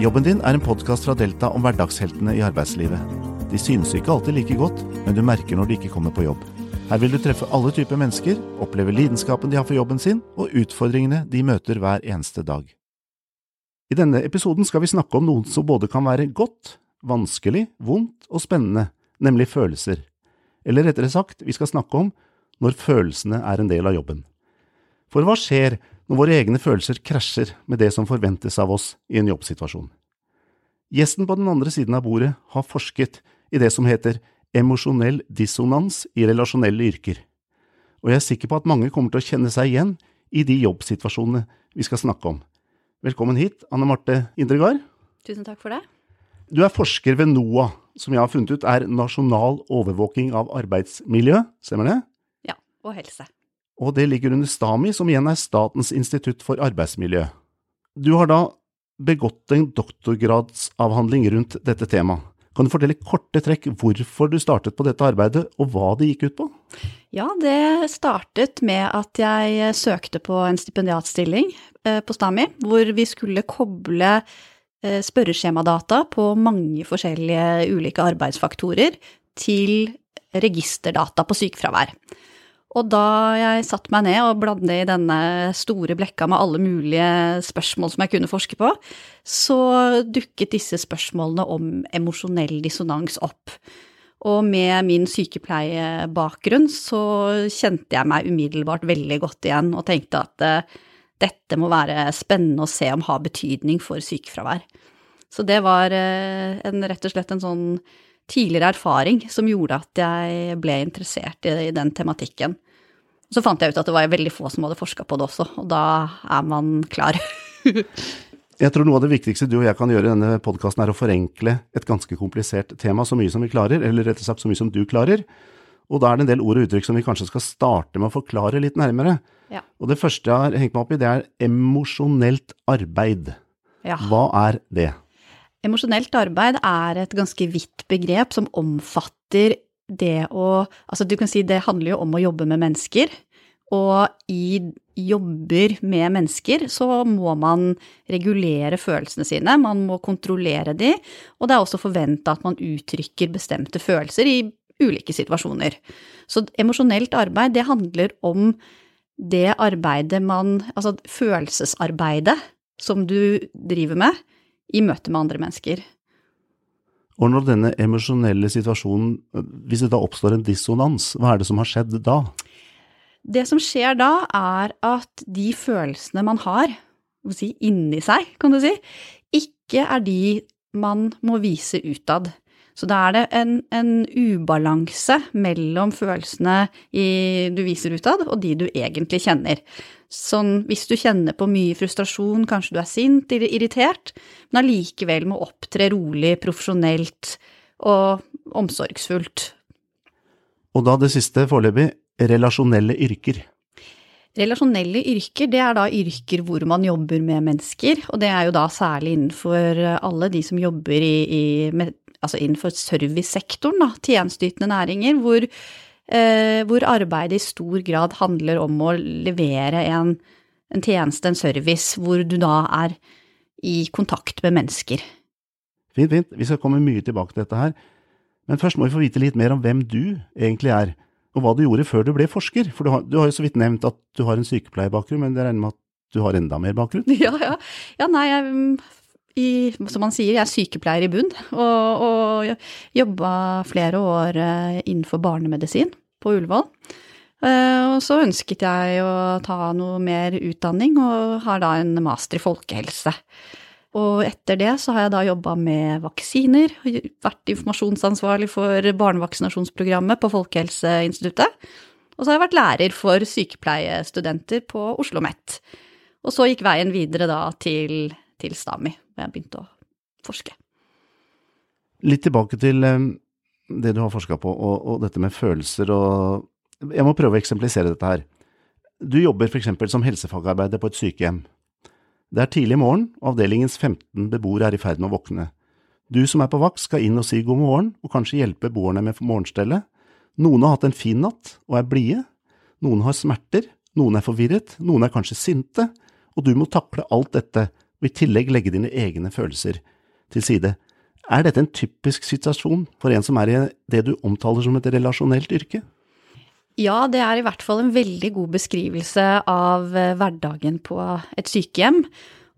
Jobben din er en podkast fra Delta om hverdagsheltene i arbeidslivet. De synes ikke alltid like godt, men du merker når de ikke kommer på jobb. Her vil du treffe alle typer mennesker, oppleve lidenskapen de har for jobben sin, og utfordringene de møter hver eneste dag. I denne episoden skal vi snakke om noe som både kan være godt, vanskelig, vondt og spennende, nemlig følelser. Eller rettere sagt, vi skal snakke om når følelsene er en del av jobben. For hva skjer når våre egne følelser krasjer med det som forventes av oss i en jobbsituasjon. Gjesten på den andre siden av bordet har forsket i det som heter emosjonell dissonans i relasjonelle yrker, og jeg er sikker på at mange kommer til å kjenne seg igjen i de jobbsituasjonene vi skal snakke om. Velkommen hit, Anne Marte Indregard. Tusen takk for det. Du er forsker ved NOAH, som jeg har funnet ut er nasjonal overvåking av arbeidsmiljø, stemmer det? Ja, og helse og det ligger under STAMI, som igjen er Statens institutt for arbeidsmiljø. Du har da begått en doktorgradsavhandling rundt dette temaet. Kan du fortelle korte trekk hvorfor du startet på dette arbeidet, og hva det gikk ut på? Ja, det startet med at jeg søkte på en stipendiatstilling eh, på STAMI, hvor vi skulle koble eh, spørreskjemadata på mange forskjellige ulike arbeidsfaktorer til registerdata på sykefravær. Og da jeg satte meg ned og bladde i denne store blekka med alle mulige spørsmål som jeg kunne forske på, så dukket disse spørsmålene om emosjonell dissonans opp. Og med min sykepleiebakgrunn så kjente jeg meg umiddelbart veldig godt igjen og tenkte at uh, dette må være spennende å se om har betydning for sykefravær. Så det var uh, en, rett og slett en sånn tidligere erfaring som gjorde at jeg ble interessert i, den tematikken. Så fant jeg ut at det var veldig få som hadde forska på det også, og da er man klar. jeg tror noe av det viktigste du og jeg kan gjøre i denne podkasten, er å forenkle et ganske komplisert tema så mye som vi klarer, eller rett og slett så mye som du klarer. Og da er det en del ord og uttrykk som vi kanskje skal starte med å forklare litt nærmere. Ja. Og det første jeg har hengt meg opp i, det er emosjonelt arbeid. Ja. Hva er det? Emosjonelt arbeid er et ganske vidt begrep som omfatter det å Altså, du kan si det handler jo om å jobbe med mennesker. Og i jobber med mennesker så må man regulere følelsene sine, man må kontrollere de, og det er også forventa at man uttrykker bestemte følelser i ulike situasjoner. Så emosjonelt arbeid, det handler om det arbeidet man Altså følelsesarbeidet som du driver med i møte med andre mennesker. Og når denne emosjonelle situasjonen, hvis det da oppstår en dissonans, hva er det som har skjedd da? Det som skjer da, er at de følelsene man har, si, inni seg, kan du si, ikke er de man må vise utad. Så da er det en, en ubalanse mellom følelsene i, du viser utad, og de du egentlig kjenner. Sånn hvis du kjenner på mye frustrasjon, kanskje du er sint eller irritert, men allikevel må opptre rolig, profesjonelt og omsorgsfullt. Og da det siste foreløpig, relasjonelle yrker. Relasjonelle yrker, det er da yrker hvor man jobber med mennesker, og det er jo da særlig innenfor alle de som jobber i, i med altså innenfor servicesektoren, da, tjenesteytende næringer, hvor, eh, hvor, arbeidet i stor grad handler om å levere en, en, tjeneste, en service, hvor du da er i kontakt med mennesker. Fint, fint. Vi skal komme mye tilbake til dette her. Men først må vi få vite litt mer om hvem du egentlig er, og hva du gjorde før du ble forsker. For du har, du har jo så vidt nevnt at du har en sykepleierbakgrunn, men det regner med at du har enda mer bakgrunn? Ja, ja. ja nei, jeg i, som man sier, jeg er sykepleier i bunn, og, og jobba flere år eh, innenfor barnemedisin på Ullevål. Eh, og så ønsket jeg å ta noe mer utdanning, og har da en master i folkehelse. Og etter det så har jeg da jobba med vaksiner, vært informasjonsansvarlig for barnevaksinasjonsprogrammet på Folkehelseinstituttet. Og så har jeg vært lærer for sykepleiestudenter på Oslo OsloMet. Og så gikk veien videre da til, til STAMI hvor jeg begynte å forske. Litt tilbake til eh, det du har forska på, og, og, dette med følelser og Jeg må prøve å eksemplisere dette her. Du jobber f.eks. som helsefagarbeider på et sykehjem. Det er tidlig morgen, og avdelingens 15 beboere er i ferd med å våkne. Du som er på vakt skal inn og si god morgen, og kanskje hjelpe beboerne med morgenstellet. Noen har hatt en fin natt og er blide. Noen har smerter, noen er forvirret, noen er kanskje sinte, og du må takle alt dette og i tillegg legge dine egne følelser til side. Er dette en typisk situasjon for en som er i det du omtaler som et relasjonelt yrke? Ja, det er i hvert fall en veldig god beskrivelse av eh, hverdagen på et sykehjem.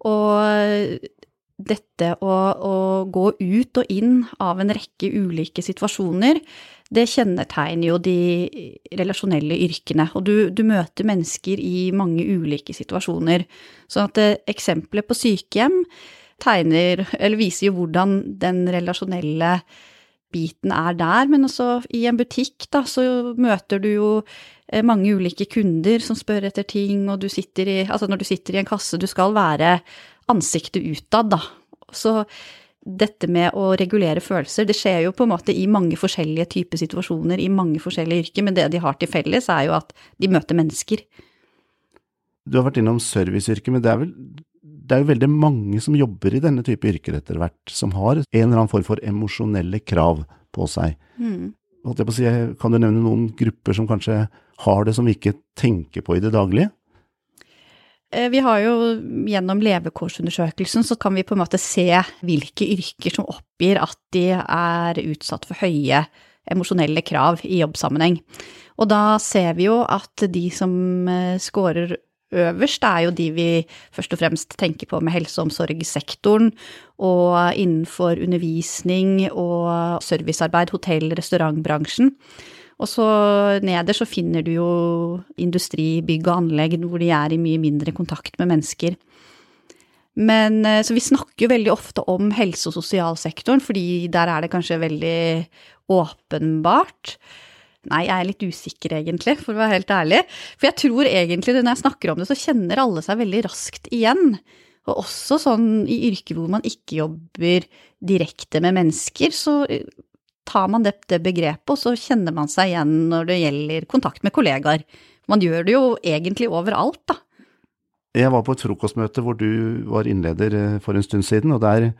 Og dette å, å, gå ut og inn av en rekke ulike situasjoner, det kjennetegner jo de relasjonelle yrkene. Og du, du møter mennesker i mange ulike situasjoner. Så at eh, eksempelet på sykehjem tegner, eller viser jo hvordan den relasjonelle biten er der, men også i en butikk, da, så møter du jo eh, mange ulike kunder som spør etter ting, og du sitter i Altså når du sitter i en kasse, du skal være ansiktet utad, da. Så dette med å regulere følelser, det skjer jo på en måte i mange forskjellige typer situasjoner, i mange forskjellige yrker, men det de har til felles, er jo at de møter mennesker. Du har vært innom serviceyrket, men det er vel det er jo veldig mange som jobber i denne type yrker etter hvert, som har en eller annen form for emosjonelle krav på seg. Mm. Kan du nevne noen grupper som kanskje har det som vi ikke tenker på i det daglige? Eh, vi har jo gjennom levekårsundersøkelsen så kan vi på en måte se hvilke yrker som oppgir at de er utsatt for høye emosjonelle krav i jobbsammenheng. Og da ser vi jo at de som eh, scorer øverst er jo de vi først og fremst tenker på med helse- og omsorgssektoren, og innenfor undervisning og servicearbeid, hotell- og restaurantbransjen. Og så neder så finner du jo industri, bygg og anlegg, hvor de er i mye mindre kontakt med mennesker. Men eh, Så vi snakker jo veldig ofte om helse- og sosialsektoren, fordi der er det kanskje veldig åpenbart. Nei, jeg er litt usikker egentlig, for å være helt ærlig. For jeg tror egentlig når jeg snakker om det, så kjenner alle seg veldig raskt igjen. Og også sånn i yrker hvor man ikke jobber direkte med mennesker, så eh, tar man det, det begrepet, og så kjenner man seg igjen når det gjelder kontakt med kollegaer. Man gjør det jo egentlig overalt, da. Jeg var på et frokostmøte hvor du var innleder eh, for en stund siden, og der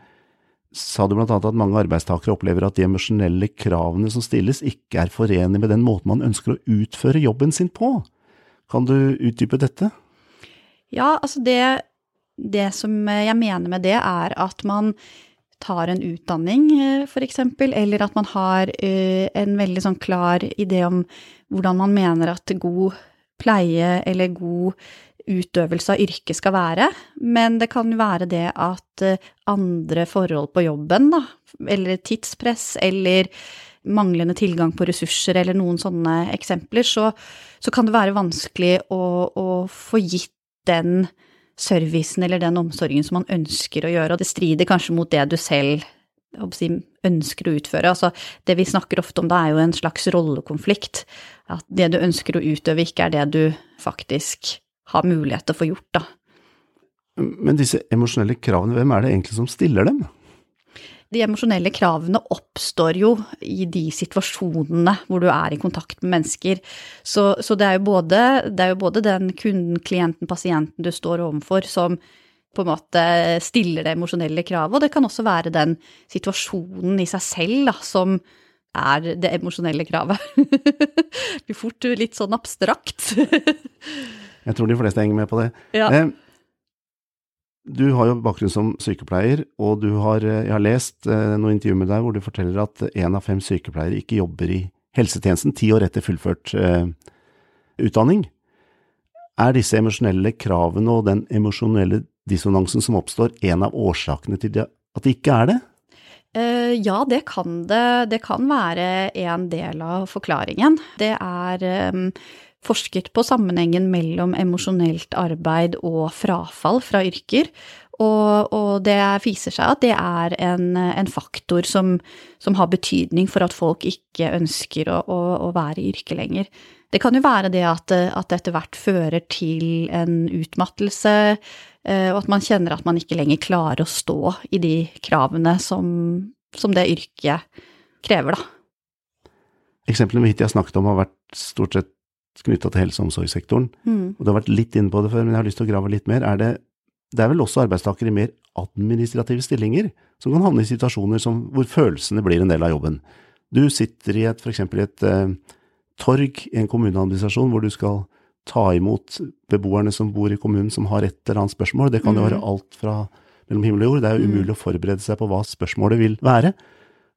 sa du blant annet at mange arbeidstakere opplever at de emosjonelle kravene som stilles, ikke er forenlig med den måten man ønsker å utføre jobben sin på. Kan du utdype dette? Ja, altså det, det som jeg mener med det, er at man tar en utdanning, f.eks., for eksempel, eller at man har eh, en veldig sånn klar idé om hvordan man mener at god pleie eller god utøvelse av yrket skal være, men det kan være det at eh, andre forhold på jobben, da, eller tidspress, eller manglende tilgang på ressurser, eller noen sånne eksempler, så, så kan det være vanskelig å, å, få gitt den servicen eller den omsorgen som man ønsker å gjøre, og det strider kanskje mot det du selv ønsker å utføre. Altså, det vi snakker ofte om da, er jo en slags rollekonflikt. At det du ønsker å utøve, ikke er det du faktisk har mulighet til å få gjort, da. Men disse emosjonelle kravene, hvem er det egentlig som stiller dem? De emosjonelle kravene oppstår jo i de situasjonene hvor du er i kontakt med mennesker. Så, så det, er både, det, er jo både, den kunden, klienten, pasienten du står overfor som på en måte stiller det emosjonelle kravet, og det kan også være den situasjonen i seg selv da, som er det emosjonelle kravet. det blir fort litt sånn abstrakt. Jeg tror de fleste henger med på det. Ja. Eh, du har jo bakgrunn som sykepleier, og du har, eh, jeg har lest eh, noen intervjuer med deg hvor du forteller at én av fem sykepleiere ikke jobber i helsetjenesten ti år etter fullført eh, utdanning. Er disse emosjonelle kravene og den emosjonelle dissonansen som oppstår, en av årsakene til at det ikke er det? Uh, ja, det kan det. Det kan være en del av forklaringen. Det er forsket på sammenhengen mellom emosjonelt arbeid og frafall fra yrker. Og, og, det viser seg at det er en, en faktor som, som, har betydning for at folk ikke ønsker å, å, å være i yrket lenger. Det kan jo være det at, at det etter hvert fører til en utmattelse, eh, og at man kjenner at man ikke lenger klarer å stå i de kravene som, som det yrket krever, da. Eksemplene vi hittil har snakket om, har vært stort sett knytta til helse- og omsorgssektoren. Mm. Og du har vært litt inne på det før, men jeg har lyst til å grave litt mer. Er det, det er vel også arbeidstakere i mer administrative stillinger som kan havne i situasjoner som, hvor følelsene blir en del av jobben. Du sitter i et, for eksempel i et uh, torg i en kommuneadministrasjon hvor du skal ta imot beboerne som bor i kommunen som har et eller annet spørsmål. Det kan jo mm. være alt fra mellom himmel og jord. Det er jo umulig å forberede seg på hva spørsmålet vil være.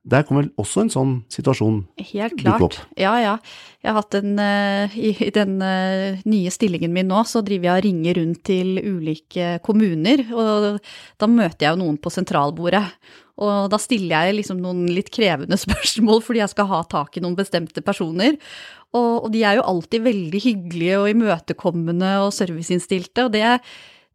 Der kommer vel også en sånn situasjon Helt dukke opp. klart. Ja, ja. Jeg har hatt en eh, I den eh, nye stillingen min nå, så driver jeg og ringer rundt til ulike kommuner. Og da møter jeg jo noen på sentralbordet. Og da stiller jeg liksom noen litt krevende spørsmål fordi jeg skal ha tak i noen bestemte personer. Og, og de er jo alltid veldig hyggelige og imøtekommende og serviceinnstilte, og det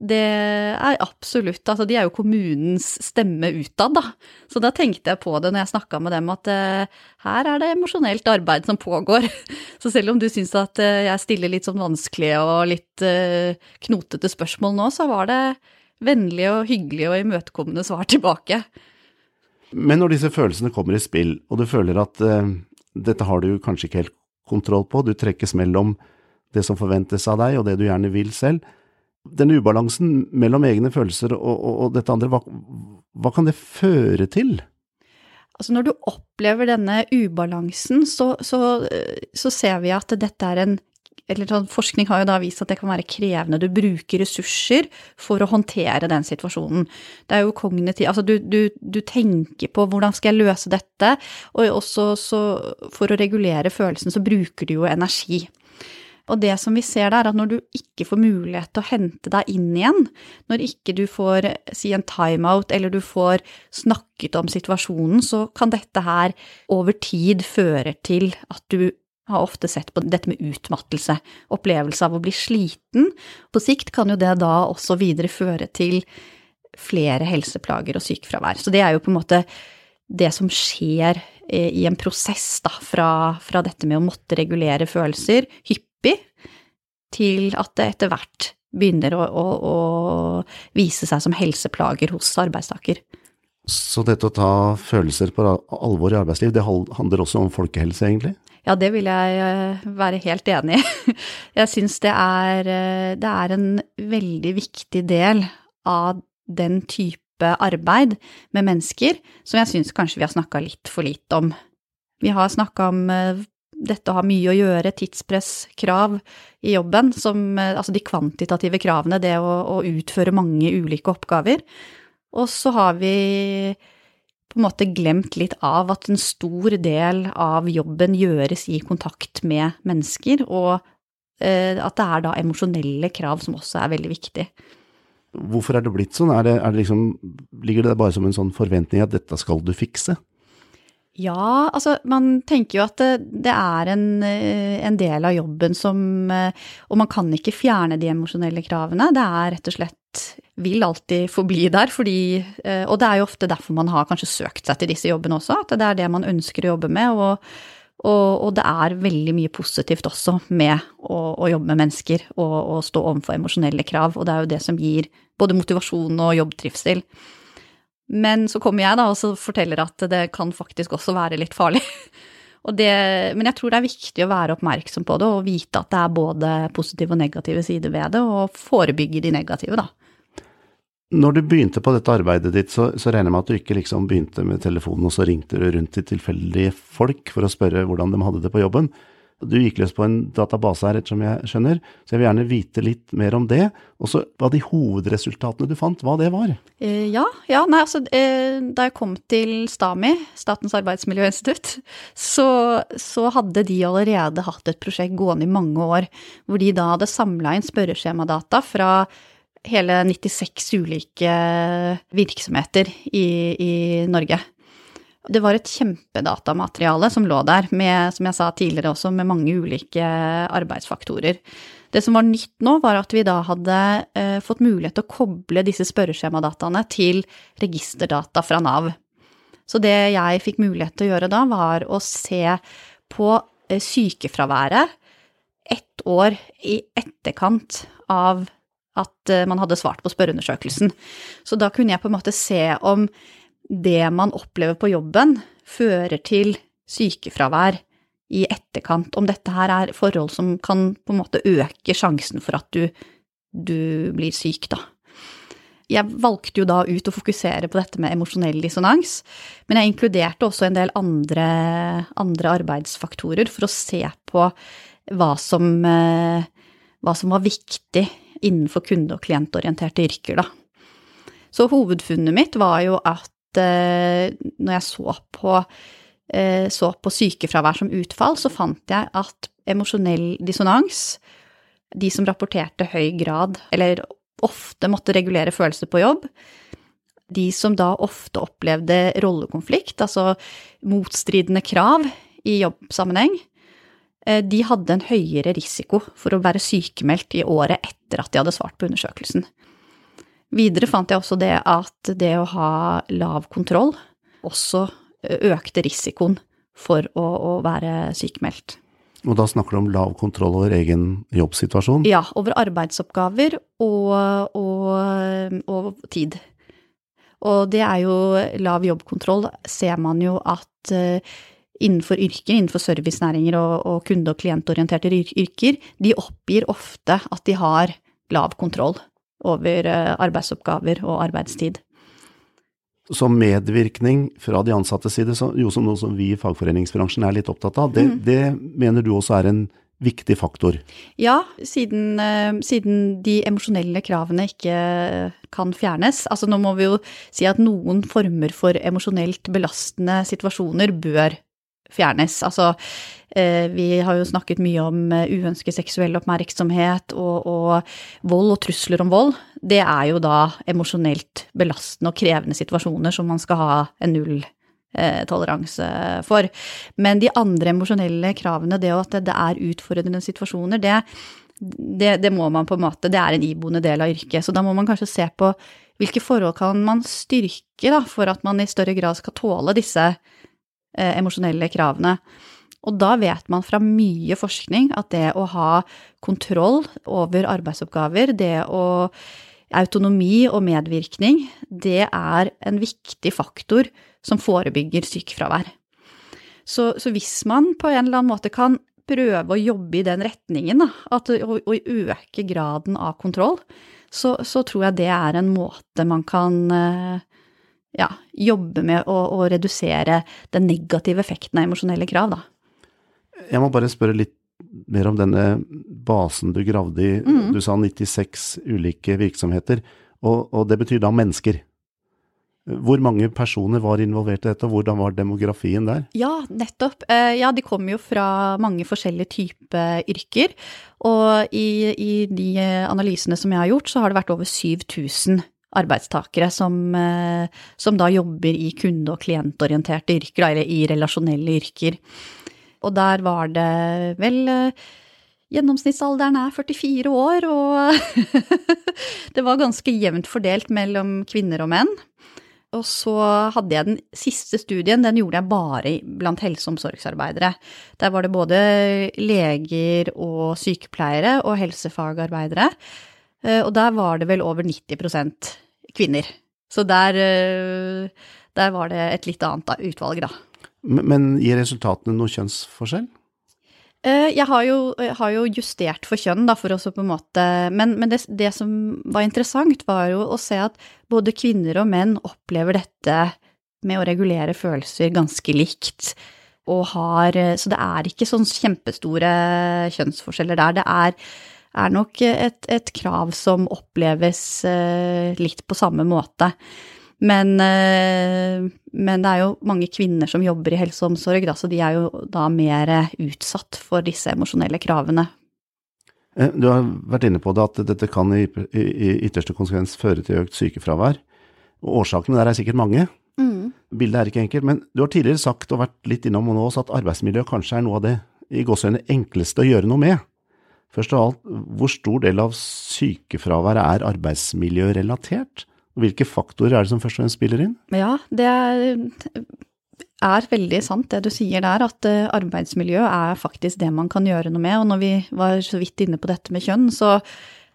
det er absolutt Altså, de er jo kommunens stemme utad, da. Så da tenkte jeg på det når jeg snakka med dem, at uh, her er det emosjonelt arbeid som pågår. Så selv om du syns at uh, jeg stiller litt sånn vanskelige og litt uh, knotete spørsmål nå, så var det vennlige og hyggelige og imøtekommende svar tilbake. Men når disse følelsene kommer i spill, og du føler at dette har du kanskje ikke helt kontroll på, du trekkes mellom det som forventes av deg og det du gjerne vil selv, den ubalansen mellom egne følelser og, og, og dette andre, hva, hva kan det føre til? Altså når du opplever denne ubalansen, så, så, så ser vi at dette er en eller sånn, Forskning har jo da vist at det kan være krevende. Du bruker ressurser for å håndtere den situasjonen. Det er jo kognitiv Altså du, du, du tenker på hvordan skal jeg løse dette, og også så for å regulere følelsen så bruker du jo energi. Og det som vi ser der, at når du ikke får mulighet til å hente deg inn igjen, når ikke du får si en timeout eller du får snakket om situasjonen, så kan dette her over tid føre til at du har ofte sett på dette med utmattelse, opplevelse av å bli sliten. På sikt kan jo det da også videre føre til flere helseplager og sykefravær. Så det er jo på en måte det som skjer i en prosess da, fra, fra dette med å måtte regulere følelser hyppig, til at det etter hvert begynner å, å, å vise seg som helseplager hos arbeidstaker. Så dette å ta følelser på alvor i arbeidsliv, det handler også om folkehelse, egentlig? Ja, det vil jeg være helt enig i. Jeg syns det, det er en veldig viktig del av den type arbeid med mennesker som jeg syns kanskje vi har snakka litt for lite om. Vi har snakka om dette å ha mye å gjøre, tidspress, krav i jobben, som, altså de kvantitative kravene, det å, å utføre mange ulike oppgaver. Og så har vi på en måte glemt litt av at en stor del av jobben gjøres i kontakt med mennesker, og eh, at det er da emosjonelle krav som også er veldig viktig. Hvorfor er det blitt sånn? Er det, er det liksom, ligger det bare som en sånn forventning at dette skal du fikse? Ja, altså man tenker jo at det, det er en, en, del av jobben som Og man kan ikke fjerne de emosjonelle kravene. Det er rett og slett vil alltid forbli der, fordi Og det er jo ofte derfor man har kanskje søkt seg til disse jobbene også, at det er det man ønsker å jobbe med. og og, og, det er veldig mye positivt også med å, å jobbe med mennesker og, og stå overfor emosjonelle krav, og det er jo det som gir både motivasjon og jobbtrivsel. Men så kommer jeg da og forteller at det kan faktisk også være litt farlig. Det, men jeg tror det er viktig å være oppmerksom på det og vite at det er både positive og negative sider ved det, og forebygge de negative, da. Når du begynte på dette arbeidet ditt, så, så regner jeg med at du ikke liksom begynte med telefonen og så ringte du rundt til tilfeldige folk for å spørre hvordan de hadde det på jobben. Du gikk løs på en database her, ettersom jeg skjønner, så jeg vil gjerne vite litt mer om det. Og så hva de hovedresultatene du fant, hva det var? Eh, ja, ja nei, altså eh, da jeg kom til STAMI, Statens arbeidsmiljøinstitutt, så, så, hadde de allerede hatt et prosjekt gående i mange år, hvor de da hadde samla inn spørreskjemadata fra hele 96 ulike virksomheter i, i Norge. Det var et kjempedatamateriale som lå der, med, som jeg sa tidligere også, med mange ulike arbeidsfaktorer. Det som var nytt nå, var at vi da hadde eh, fått mulighet til å koble disse spørreskjemadataene til registerdata fra Nav. Så det jeg fikk mulighet til å gjøre da, var å se på eh, sykefraværet ett år i etterkant av at eh, man hadde svart på spørreundersøkelsen. Så da kunne jeg på en måte se om det man opplever på jobben, fører til sykefravær i etterkant, om dette her er forhold som kan på en måte øke sjansen for at du, du blir syk, da. Jeg valgte jo da ut å fokusere på dette med emosjonell dissonans, men jeg inkluderte også en del andre, andre arbeidsfaktorer for å se på hva som, eh, hva som var viktig innenfor kunde- og klientorienterte yrker, da. Så hovedfunnet mitt var jo at når jeg så på, eh, så på sykefravær som utfall, så fant jeg at emosjonell dissonans, de som rapporterte høy grad, eller ofte måtte regulere følelser på jobb, de som da ofte opplevde rollekonflikt, altså motstridende krav i jobbsammenheng, eh, de hadde en høyere risiko for å være sykemeldt i året etter at de hadde svart på undersøkelsen. Videre fant jeg også det at det å ha lav kontroll også økte risikoen for å, å være sykemeldt. Og da snakker du om lav kontroll over egen jobbsituasjon? Ja, over arbeidsoppgaver og, og, og tid. Og det er jo lav jobbkontroll, ser man jo at innenfor yrker, innenfor servicenæringer og, og kunde- og klientorienterte yrker, de oppgir ofte at de har lav kontroll over uh, arbeidsoppgaver og arbeidstid. Så medvirkning fra de ansattes side, jo som noe som vi i fagforeningsbransjen er litt opptatt av, det, mm. det mener du også er en viktig faktor? Ja, siden, uh, siden de emosjonelle kravene ikke kan fjernes. Altså nå må vi jo si at noen former for emosjonelt belastende situasjoner bør fjernes. Altså vi har jo snakket mye om uh, uønsket seksuell oppmerksomhet og, og, vold og trusler om vold. Det er jo da emosjonelt belastende og krevende situasjoner som man skal ha en null Eh, toleranse for. Men de andre emosjonelle kravene, det at det er utfordrende situasjoner, det, det, det, må man på en måte, det er en iboende del av yrket. Så da må man kanskje se på hvilke forhold kan man styrke da, for at man i større grad skal tåle disse eh, emosjonelle kravene. Og da vet man fra mye forskning at det å ha kontroll over arbeidsoppgaver, det å autonomi og medvirkning, det er en viktig faktor som forebygger sykefravær. Så, så, hvis man på en eller annen måte kan prøve å jobbe i den retningen, da, at, og, og, øke graden av kontroll, så, så, tror jeg det er en måte man kan eh, ja, jobbe med å, å, redusere den negative effekten av emosjonelle krav, da. Jeg må bare spørre litt mer om denne basen du gravde i. Mm. Du sa 96 ulike virksomheter, og, og det betyr da mennesker? Hvor mange personer var involvert i dette, og hvordan var demografien der? Ja, nettopp. Eh, ja, de kommer jo fra mange forskjellige typer yrker. Og i, i, de analysene som jeg har gjort, så har det vært over 7000 arbeidstakere som, eh, som da jobber i kunde- og klientorienterte yrker, eller i relasjonelle yrker. Og der var det vel eh, Gjennomsnittsalderen er 44 år, og det var ganske jevnt fordelt mellom kvinner og menn. Og så hadde jeg den siste studien, den gjorde jeg bare blant helse- og omsorgsarbeidere. Der var det både leger og sykepleiere og helsefagarbeidere. Eh, og der var det vel over 90% kvinner. Så der, eh, der var det et litt annet utvalg, da. Men gir resultatene noen kjønnsforskjell? Eh, jeg har, jo, jeg har jo, justert for kjønn, da, for også på en måte Men, men det, det, som var interessant, var jo å se at både kvinner og menn opplever dette med å regulere følelser ganske likt. Og har Så det er ikke sånn kjempestore kjønnsforskjeller der. Det er, er nok et, et, krav som oppleves eh, litt på samme måte. Men, eh, men, det er jo mange kvinner som jobber i helse og omsorg, da, så de er jo da mer utsatt for disse emosjonelle kravene. Eh, du har vært inne på det at dette kan i, ytterste konsekvens føre til økt sykefravær. Og årsakene der er sikkert mange. Mm. Bildet er ikke enkelt, men du har tidligere sagt og vært litt innom nå også at arbeidsmiljø kanskje er noe av det i gåseøynene enkleste å gjøre noe med. Først av alt, hvor stor del av sykefraværet er arbeidsmiljørelatert? Hvilke faktorer er det som først og fremst spiller inn? Ja, det er, er veldig sant det du sier der, at eh, arbeidsmiljø er faktisk det man kan gjøre noe med. Og når vi var så vidt inne på dette med kjønn, så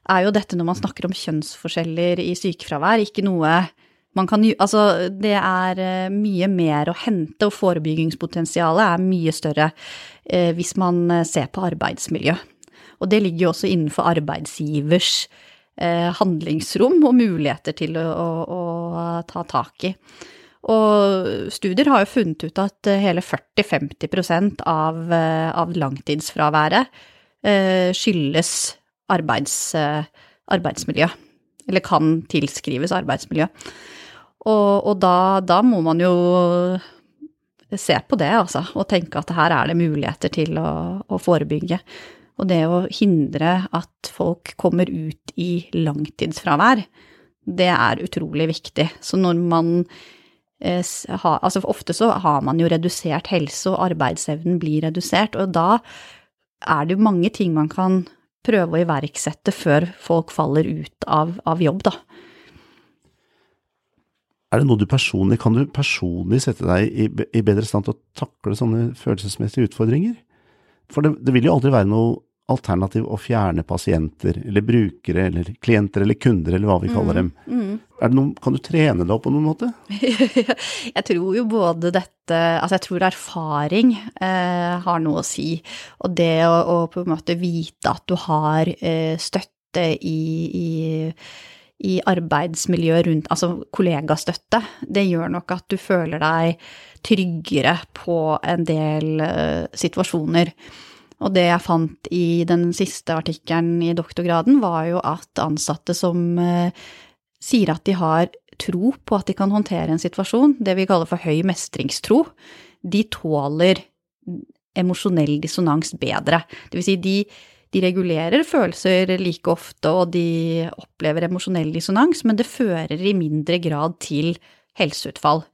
er jo dette når man snakker om kjønnsforskjeller i sykefravær, ikke noe man kan Altså, det er eh, mye mer å hente, og forebyggingspotensialet er mye større eh, hvis man ser på arbeidsmiljø. Og det ligger jo også innenfor arbeidsgivers eh, handlingsrom og muligheter til å, å, å, ta tak i. Og studier har jo funnet ut at eh, hele 40-50 av, eh, av langtidsfraværet eh, skyldes arbeids, arbeidsmiljø. eller kan tilskrives arbeidsmiljø. Og, og da, da, må man jo se på det, altså, og tenke at her er det muligheter til å, å forebygge. Og det å hindre at folk kommer ut i langtidsfravær, det er utrolig viktig. Så når man eh, altså Ofte så har man jo redusert helse, og arbeidsevnen blir redusert. Og da er det jo mange ting man kan prøve å iverksette før folk faller ut av, av jobb, da. Er det noe du personlig, Kan du personlig sette deg i, i bedre stand til å takle sånne følelsesmessige utfordringer? For det, det vil jo aldri være noe alternativ å fjerne pasienter, eller brukere, eller klienter, eller kunder, eller hva vi kaller dem. Mm, mm. Noen, kan du trene det opp på noen måte? jeg tror jo både dette Altså, jeg tror erfaring eh, har noe å si. Og det å, å, på en måte vite at du har eh, støtte i, i i arbeidsmiljøet rundt, altså kollegastøtte, det gjør nok at du føler deg tryggere på en del uh, situasjoner. Og det jeg fant i den siste artikkelen i doktorgraden, var jo at ansatte som uh, sier at de har tro på at de kan håndtere en situasjon, det vi kaller for høy mestringstro, de tåler emosjonell dissonans bedre. Det vil si, de, de regulerer følelser like ofte, og de opplever emosjonell dissonans, men det fører i mindre grad til helseutfall.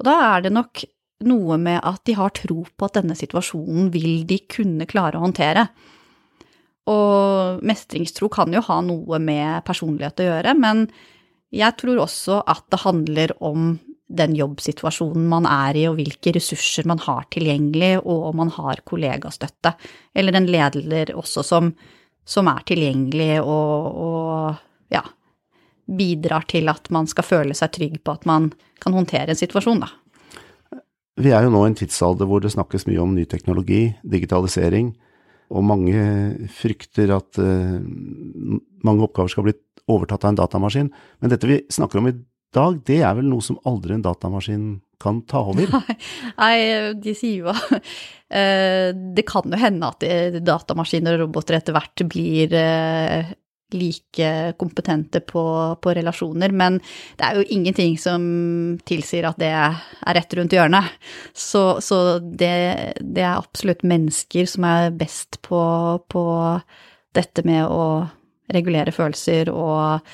Og da er det nok noe med at de har tro på at denne situasjonen vil de kunne klare å håndtere. Og mestringstro kan jo ha noe med personlighet å gjøre, men jeg tror også at det handler om den jobbsituasjonen man er i, og hvilke ressurser man har tilgjengelig, og om man har kollegastøtte. Eller en leder også som, som er tilgjengelig og, og ja, bidrar til at man skal føle seg trygg på at man kan håndtere en situasjon, da. Vi er jo nå i en tidsalder hvor det snakkes mye om ny teknologi, digitalisering, og mange frykter at uh, mange oppgaver skal bli overtatt av en datamaskin. Men dette vi snakker om i dag, det er vel noe som aldri en datamaskin kan ta over? Nei, de sier jo uh, Det kan jo hende at datamaskiner og roboter etter hvert blir uh, like kompetente på, på, relasjoner, men det er jo ingenting som tilsier at det er rett rundt hjørnet. Så, så det, det, er absolutt mennesker som er best på, på dette med å regulere følelser og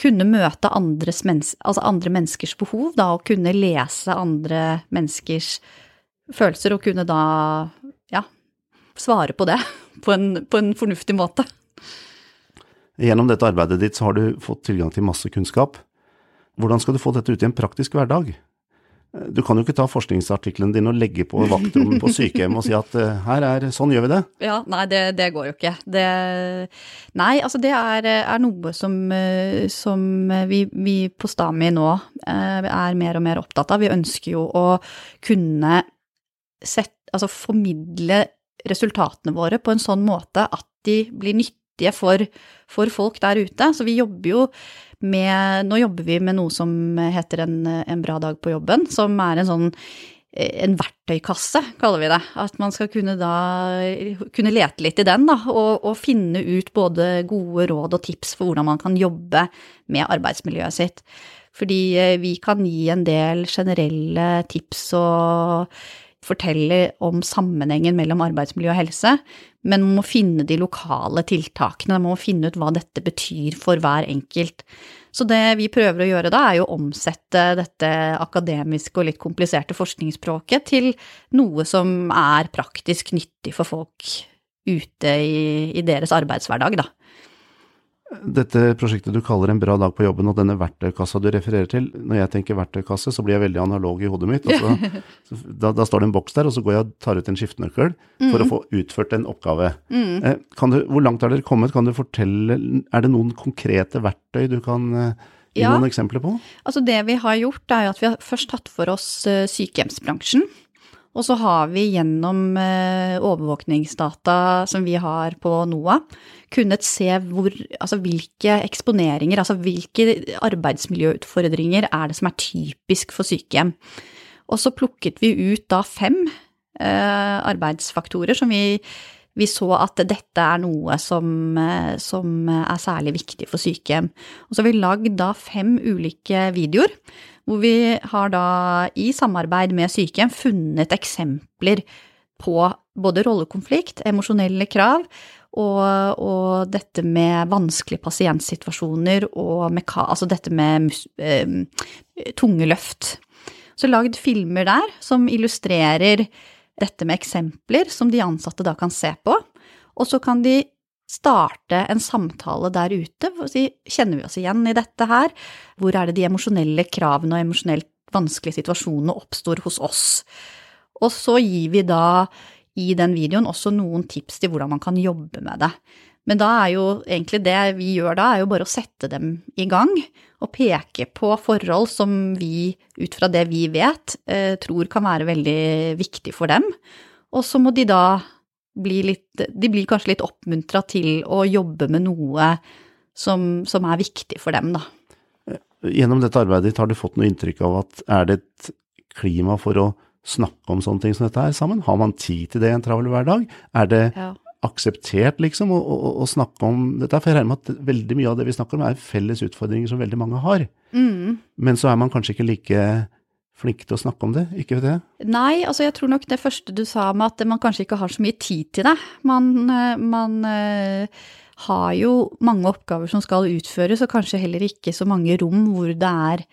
kunne møte menneske, altså andre menneskers behov, da, og kunne lese andre menneskers følelser, og kunne da, ja, svare på det på en, på en fornuftig måte. Gjennom dette arbeidet ditt så har du fått tilgang til masse kunnskap. Hvordan skal du få dette ut i en praktisk hverdag? Du kan jo ikke ta forskningsartikkelen din og legge på vaktrommet på sykehjem og si at uh, her er, sånn gjør vi det. Ja, nei, det, det går jo ikke. Det, nei, altså det er, er noe som, eh, som vi, vi, på Stami nå er mer og mer opptatt av. Vi ønsker jo å kunne sett, altså formidle resultatene våre på en sånn måte at de blir nyttige nyttige for, for, folk der ute. Så vi jobber jo med Nå jobber vi med noe som heter en, en bra dag på jobben, som er en sånn en verktøykasse, kaller vi det. At man skal kunne da kunne lete litt i den, da, og, og, finne ut både gode råd og tips for hvordan man kan jobbe med arbeidsmiljøet sitt. Fordi eh, vi kan gi en del generelle tips og fortelle om sammenhengen mellom arbeidsmiljø og helse, men man må finne de lokale tiltakene, man må finne ut hva dette betyr for hver enkelt. Så det vi prøver å gjøre da, er jo å omsette dette akademiske og litt kompliserte forskningsspråket til noe som er praktisk nyttig for folk ute i, i deres arbeidshverdag, da dette prosjektet du kaller en bra dag på jobben, og denne verktøykassa du refererer til Når jeg tenker verktøykasse, så blir jeg veldig analog i hodet mitt. Så, da, da, står det en boks der, og så går jeg og tar ut en skiftenøkkel mm. for å få utført en oppgave. Mm. Eh, du, hvor langt har dere kommet? Kan du fortelle Er det noen konkrete verktøy du kan eh, gi ja. noen eksempler på? Altså Det vi har gjort, er at vi har først tatt for oss eh, sykehjemsbransjen. Og så har vi gjennom eh, overvåkningsdata som vi har på NOAH, kunnet se hvor, altså hvilke eksponeringer, altså hvilke arbeidsmiljøutfordringer er det som er typisk for sykehjem. Og så plukket vi ut da fem eh, arbeidsfaktorer som vi vi så at dette er noe som, eh, som er særlig viktig for sykehjem. Og så har vi lagd da fem ulike videoer, hvor vi har da i samarbeid med sykehjem funnet eksempler på både rollekonflikt, emosjonelle krav og, og, dette med vanskelige pasientsituasjoner og med, altså dette med eh, tunge løft. Så lagd filmer der som illustrerer dette med eksempler som de ansatte da kan se på, og så kan de starte en samtale der ute kjenner vi oss igjen i dette her, hvor er det de emosjonelle kravene og emosjonelt vanskelige situasjonene oppstår hos oss. Og så gir vi da i den videoen også noen tips til hvordan man kan jobbe med det. Men da er jo egentlig det vi gjør da, er jo bare å sette dem i gang og peke på forhold som vi, ut fra det vi vet, eh, tror kan være veldig viktig for dem. Og så må de da bli litt De blir kanskje litt oppmuntra til å jobbe med noe som, som, er viktig for dem, da. Gjennom dette arbeidet ditt, har du fått noe inntrykk av at er det et klima for å snakke om sånne ting som dette her sammen? Har man tid til det i en travel hverdag? Er det ja. akseptert, liksom, å, å, å, snakke om dette? For jeg regner med at veldig mye av det vi snakker om, er felles utfordringer som veldig mange har. Mm. Men så er man kanskje ikke like flink til å snakke om det, ikke det? Nei, altså jeg tror nok det første du sa med at man kanskje ikke har så mye tid til det. Man, eh, man uh, har jo mange oppgaver som skal utføres, og kanskje heller ikke så mange rom hvor det er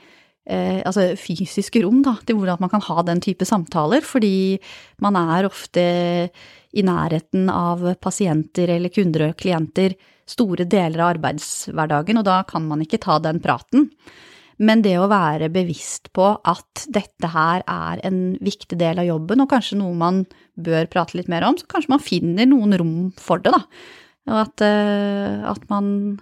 eh, altså fysiske rom da, til hvordan man kan ha den type samtaler, fordi man er ofte i nærheten av pasienter eller kunder og klienter store deler av arbeidshverdagen, og da kan man ikke ta den praten. Men det å være bevisst på at dette her er en viktig del av jobben, og kanskje noe man bør prate litt mer om, så kanskje man finner noen rom for det, da. Og at, eh, at man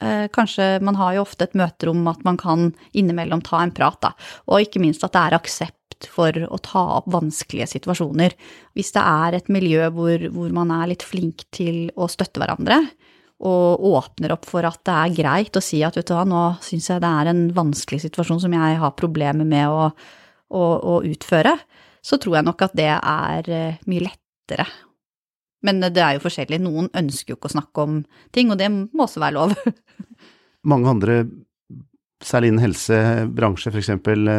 Eh, kanskje man har jo ofte et møterom at man kan innimellom ta en prat, da. Og ikke minst at det er aksept for å ta opp vanskelige situasjoner. Hvis det er et miljø hvor, hvor man er litt flink til å støtte hverandre, og åpner opp for at det er greit å si at vet du hva, nå syns jeg det er en vanskelig situasjon som jeg har problemer med å, å, å utføre, så tror jeg nok at det er eh, mye lettere men det er jo forskjellig. Noen ønsker jo ikke å snakke om ting, og det må også være lov. Mange andre, særlig innen helsebransje, f.eks.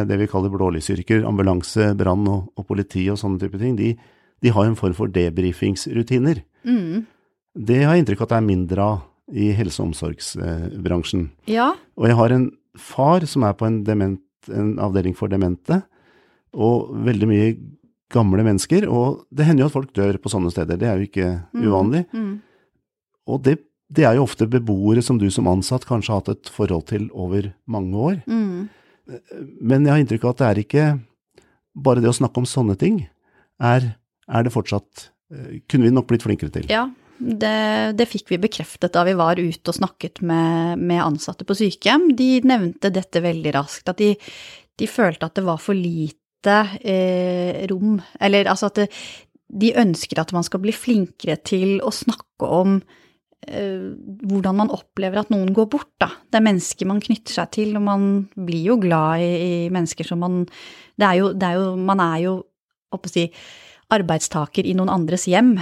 det vi kaller blålysyrker, ambulanse, brann og, og, politi og sånne type ting, de, de har en form for debrifingsrutiner. Mm. Det har jeg inntrykk av at det er mindre av i helse- og omsorgsbransjen. Ja. Og jeg har en far som er på en, dement, en avdeling for demente, og veldig mye gamle mennesker. Og det hender jo at folk dør på sånne steder, det er jo ikke mm. uvanlig. Mm. Og det, det, er jo ofte beboere som du som ansatt kanskje har hatt et forhold til over mange år. Mm. Men jeg har inntrykk av at det er ikke bare det å snakke om sånne ting, er, er det fortsatt eh, Kunne vi nok blitt flinkere til. Ja, det, det, fikk vi bekreftet da vi var ute og snakket med, med ansatte på sykehjem. De nevnte dette veldig raskt, at de, de følte at det var for lite eh, rom Eller altså at det, de ønsker at man skal bli flinkere til å snakke om eh, hvordan man opplever at noen går bort, da. Det er mennesker man knytter seg til, og man blir jo glad i, i mennesker som man det er, jo, det er jo, Man er jo, å si, arbeidstaker i noen andres hjem.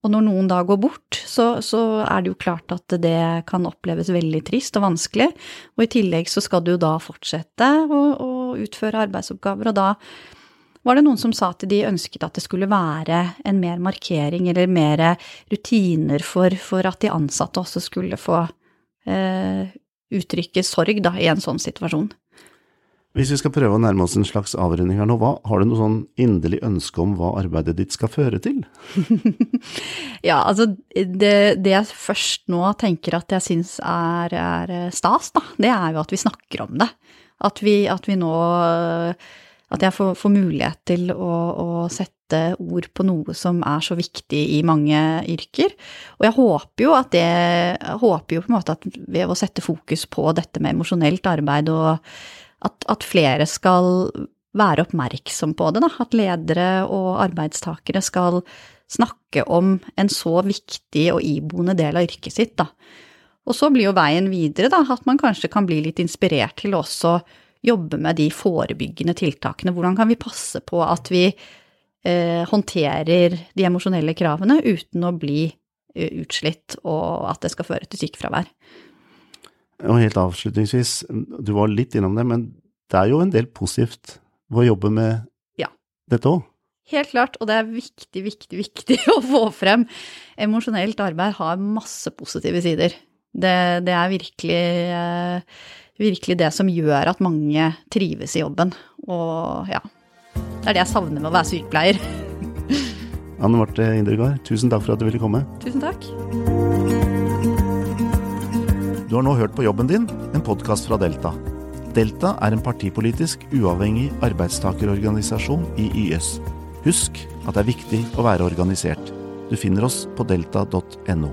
Og når noen da går bort, så, så, er det jo klart at det kan oppleves veldig trist og vanskelig. Og i tillegg så skal du jo da fortsette å, å utføre arbeidsoppgaver, og da var det noen som sa at de ønsket at det skulle være en mer markering eller mer rutiner for, for at de ansatte også skulle få eh, uttrykke sorg da, i en sånn situasjon. Hvis vi skal prøve å nærme oss en slags avrunding her nå, hva, har du noe sånn inderlig ønske om hva arbeidet ditt skal føre til? ja, altså det, det, jeg først nå tenker at jeg syns er, er, stas, da, det er jo at vi snakker om det. At vi, at vi nå At jeg får, får mulighet til å, å, sette ord på noe som er så viktig i mange yrker. Og jeg håper jo at det håper jo på en måte at ved å sette fokus på dette med emosjonelt arbeid og at, at, flere skal være oppmerksom på det, da. At ledere og arbeidstakere skal snakke om en så viktig og iboende del av yrket sitt, da. Og så blir jo veien videre, da, at man kanskje kan bli litt inspirert til å jobbe med de forebyggende tiltakene. Hvordan kan vi passe på at vi eh, håndterer de emosjonelle kravene uten å bli eh, utslitt, og at det skal føre til sykefravær. Og helt avslutningsvis, du var litt innom det, men det er jo en del positivt ved å jobbe med Ja. dette òg. Helt klart, og det er viktig, viktig, viktig å få frem. Emosjonelt arbeid har masse positive sider. Det, det er virkelig, eh, virkelig det som gjør at mange trives i jobben. Og ja, det er det jeg savner med å være sykepleier. Anne Marte Indregard, tusen takk for at du ville komme. Tusen takk. Du har nå hørt på Jobben din, en podkast fra Delta. Delta er en partipolitisk uavhengig arbeidstakerorganisasjon i YS. Husk at det er viktig å være organisert. Du finner oss på delta.no.